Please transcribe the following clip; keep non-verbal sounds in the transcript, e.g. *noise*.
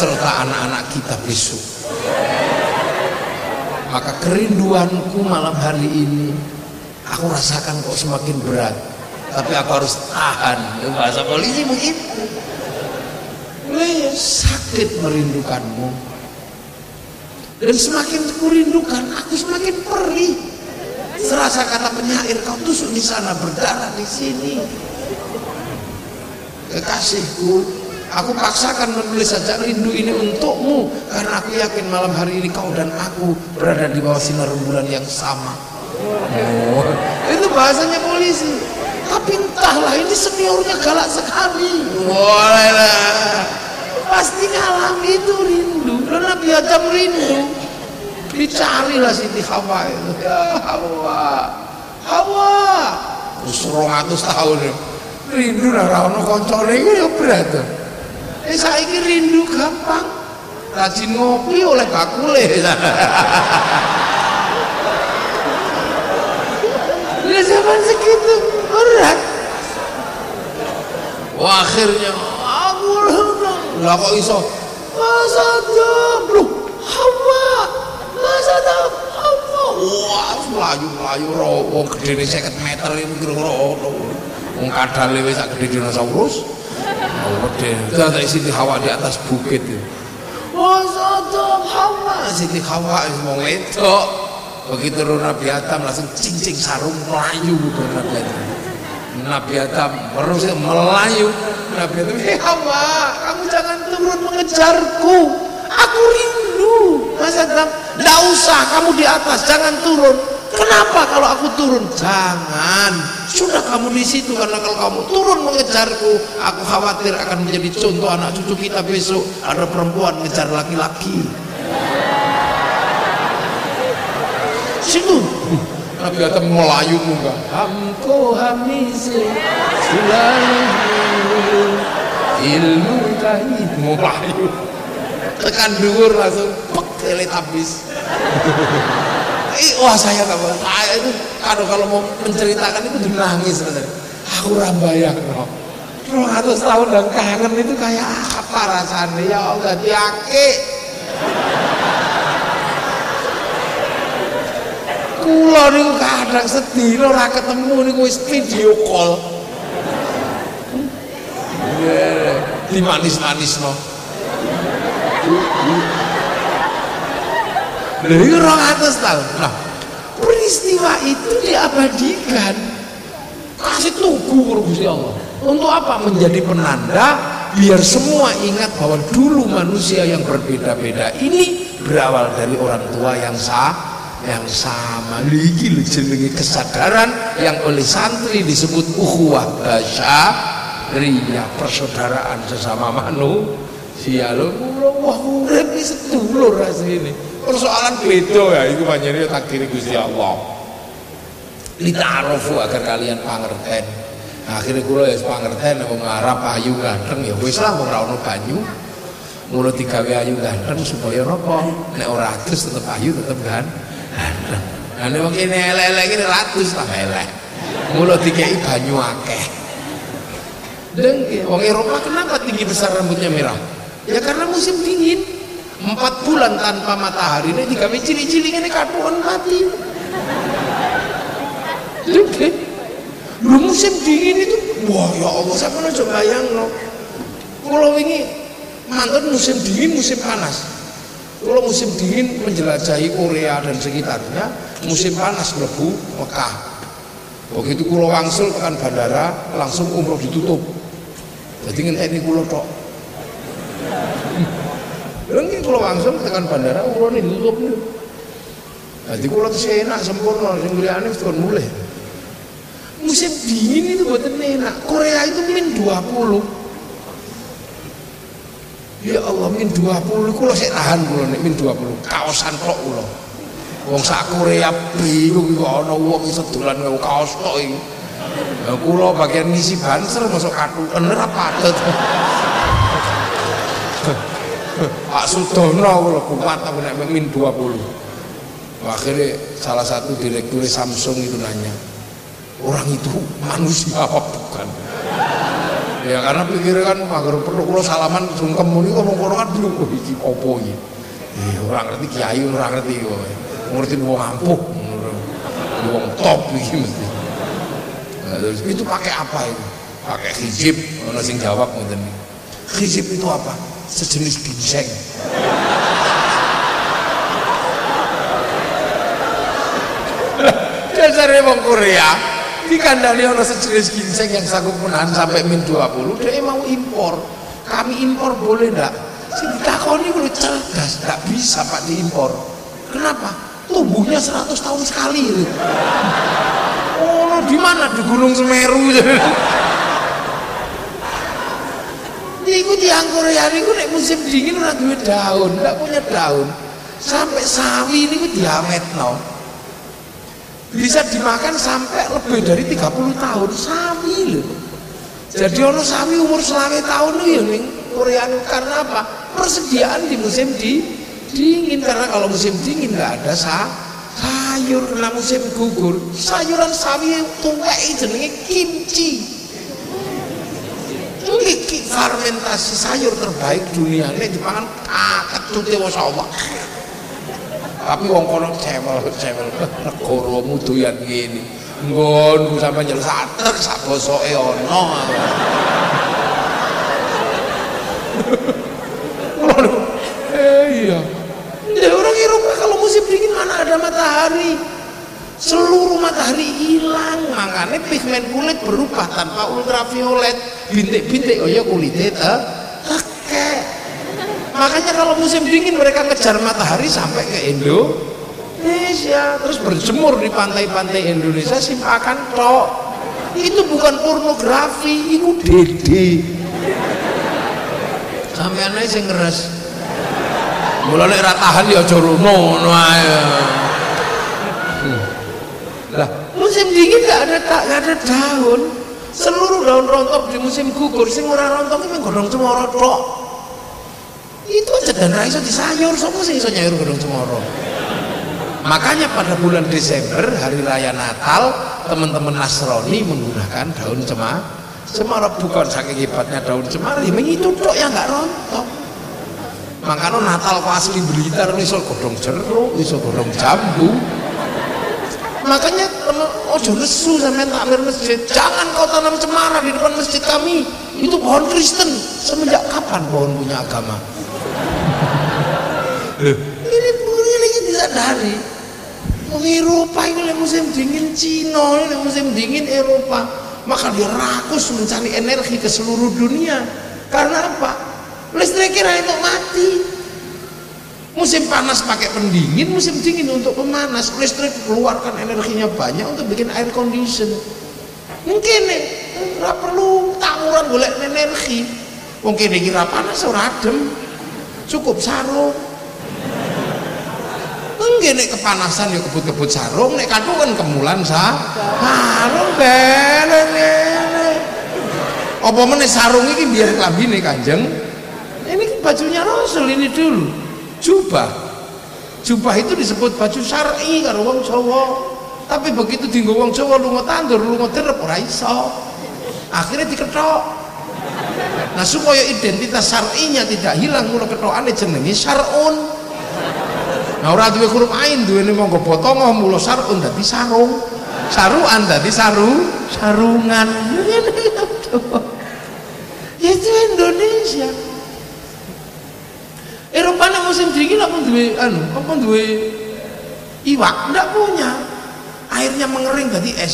serta anak-anak kita besok. Maka kerinduanku malam hari ini aku rasakan kok semakin berat. Tapi aku harus tahan. Bahasa polisi begitu sakit merindukanmu. Dan semakin kurindukan aku semakin perih. Serasa kata penyair kau tusuk di sana berdarah di sini. Kekasihku Aku paksakan menulis sajak rindu ini untukmu karena aku yakin malam hari ini kau dan aku berada di bawah sinar rembulan yang sama. Oh, itu bahasanya polisi. Tapi entahlah ini seniornya galak sekali. Boleh lah. Pasti ngalami itu rindu. Dan Nabi Adam rindu. Dicarilah Siti Hawa itu. Ya Hawa. Hawa. Terus 200 tahun rindu lah rano koncone itu ya berat. Eh saiki rindu gampang. Rajin ngopi oleh bakule. Ya zaman segitu berat. Wah, akhirnya. Aku lah kok iso? Masa lu hawa masa hawa wah melayu melayu rowo gede nih seket meter ini kira-kira wong kadale wis sak gede dinosaurus gede ada Siti Hawa di atas bukit itu. Wasadam Hawa. Siti Hawa mau wedok begitu Nabi Adam langsung cincing sarung melayu Nabi Adam. Nabi Adam terus melayu. Nabi Adam hei Hawa kamu jangan turun mengejarku. Aku rindu. Mas Adam tidak usah kamu di atas jangan turun. Kenapa kalau aku turun? Jangan sudah kamu di situ karena kalau kamu turun mengejarku aku khawatir akan menjadi contoh anak cucu kita besok. Ada perempuan ngejar laki-laki. Situ. Nabi Adam melayu muka hamko hamisi selalu ilmu kahit melayu. Tekan dhuwur langsung pek teletabis wah saya nggak saya itu kalau kalau mau menceritakan itu nangis sebenarnya aku rambayang no. ratus tahun dan kangen itu kayak apa rasanya? Ya Allah diake kulo niku kadang sedih ora ketemu niku wis video call. Di manis-manis Lalu orang atas tahun. Nah, peristiwa itu diabadikan. Kasih tugu Gusti Allah. Untuk apa? Menjadi penanda biar semua ingat bahwa dulu manusia yang berbeda-beda ini berawal dari orang tua yang sah yang sama lagi jenenge kesadaran yang oleh santri disebut ukhuwah basyariyah persaudaraan sesama manusia lho wah urip sedulur asline persoalan beda ya itu banyak takdir Gusti Allah. Lita'arufu agar kalian pangerten. Akhirnya kula ya pangerten wong Arab ayu ganteng ya wis lah ora ono banyu. Mulut digawe ayu ganteng supaya napa nek ora adus tetep ayu tetep kan ganteng nah nek wong kene elek-elek kene ratus lah elek. Mulut dikei banyu akeh. Dengki, wong Eropa kenapa tinggi besar rambutnya merah? Ya karena musim dingin empat bulan tanpa matahari ini digawe cili-cili ini katuan mati Oke. Lu musim dingin itu, wah ya Allah, saya pernah coba bayang no. Kalau ini mantan musim dingin, musim panas. Kalau musim dingin menjelajahi Korea dan sekitarnya, musim panas lebu Mekah. Begitu kulo wangsul tekan bandara, langsung umroh ditutup. Jadi ini kulo tok. Kalau langsung tekan bandara, kulo ditutup nih. Jadi kulo tuh enak sempurna, sing aneh tuh mulai. Musim dingin itu buat enak. Korea itu min 20 ya Allah min 20 kulo saya tahan kulo nih min 20 kaosan kok kulo wong sak Korea bingung kok ana wong iso dolan nggo kaos tok iki kulo bagian ngisi banser masuk kartu bener apa Pak Sudono kulo kuat aku nek min 20 akhirnya salah satu direktur Samsung itu nanya orang itu manusia apa bukan? Ya karena pikirnya kan agar perlu kalau salaman sungkem. Muni kok kono kan belum oh iki opo iki? Eh orang ngerti kiai orang ngerti kok. Ngerti wong ampuh wong top iki mesti. Nah, terus itu pakai apa itu? Pakai hijab orang sing jawab ngoten. Hijab itu apa sejenis ginseng. *laughs* Dasarnya wong Korea dikandani orang sejenis ginseng yang sanggup menahan sampai min 20 dia mau impor. Kami impor boleh enggak si ditakoni kalau cerdas enggak bisa pak diimpor. Kenapa? Tubuhnya 100 tahun sekali *laughs* oh di mana? Di Gunung Semeru *laughs* Iku tiang Korea niku nek musim dingin ora duwe daun, enggak punya daun. Sampai sawi niku diametno. Bisa dimakan sampai lebih dari 30 tahun sawi loh jadi orang sawi umur selama tahun loh ya nih Korea karena apa? Persediaan di musim di dingin. Karena kalau musim dingin nggak ada sa sayur. Kena musim gugur sayuran sawi tuwek jenenge kimchi ini fermentasi sayur terbaik dunia. Ini dipangan kakek tuti Allah tapi wong kono cewel cewel negaramu doyan ngene. Nggon sampe nyel satrek sak bosoke ana eh iya. Ya orang Eropa kalau musim dingin mana ada matahari seluruh matahari hilang makanya pigmen kulit berubah tanpa ultraviolet. Bintik-bintik oh ya kulitnya teke makanya kalau musim dingin mereka kejar matahari sampai ke Indonesia. Terus berjemur di pantai-pantai Indonesia simpakan tok. Itu bukan pornografi itu dede sampai aneh sing ngeres. Mulai ratahan ya joro no ayo musim dingin gak ada tak gak ada daun. Seluruh daun rontok di musim gugur sing ora rontok itu godong cemoro tok. Itu aja dan raiso di sayur sopo sih iso nyayur gedung cemoro makanya pada bulan Desember hari raya Natal teman-teman Nasrani menggunakan daun cemara cemara. Bukan saking hebatnya daun cemara ini itu tok yang nggak rontok. Makanya Natal kok asli berita iso godong jeruk iso godong jambu. Makanya ojo nesu sampai takmir masjid. Jangan kau tanam cemara di depan masjid kami. Itu pohon Kristen. Semenjak kapan pohon punya agama? Ini ini lagi disadari Wong Eropa ini musim dingin Cina ini musim dingin Eropa. Maka dia rakus mencari energi ke seluruh dunia. Karena apa? Listriknya itu mati musim panas pakai pendingin musim dingin untuk pemanas listrik keluarkan energinya banyak untuk bikin air condition mungkin nih nggak perlu tawuran boleh energi mungkin kira panas ora adem cukup sarung Enggak nek kepanasan ya kebut-kebut sarung, nek kadu kan kemulan sa. Sarung bene ngene. Apa meneh sarung iki biar klambine Kanjeng? Ini bajunya Rasul ini dulu. Jubah. Jubah itu disebut baju syar'i karo wong Jawa. Tapi begitu dienggo wong Jawa lunga tandur, lunga derep ora iso. Akhirnya diketok. Nah supaya identitas syar'inya tidak hilang mulai ketokane jenenge syar'un. Nah ora duwe huruf ain duwene monggo potongo mula sarun dadi sarung. Saruan dadi saru, sarungan. *laughs* Itu Indonesia. Eropa nek musim dingin apa duwe anu, apa duwe iwak? Enggak punya. Airnya mengering jadi es.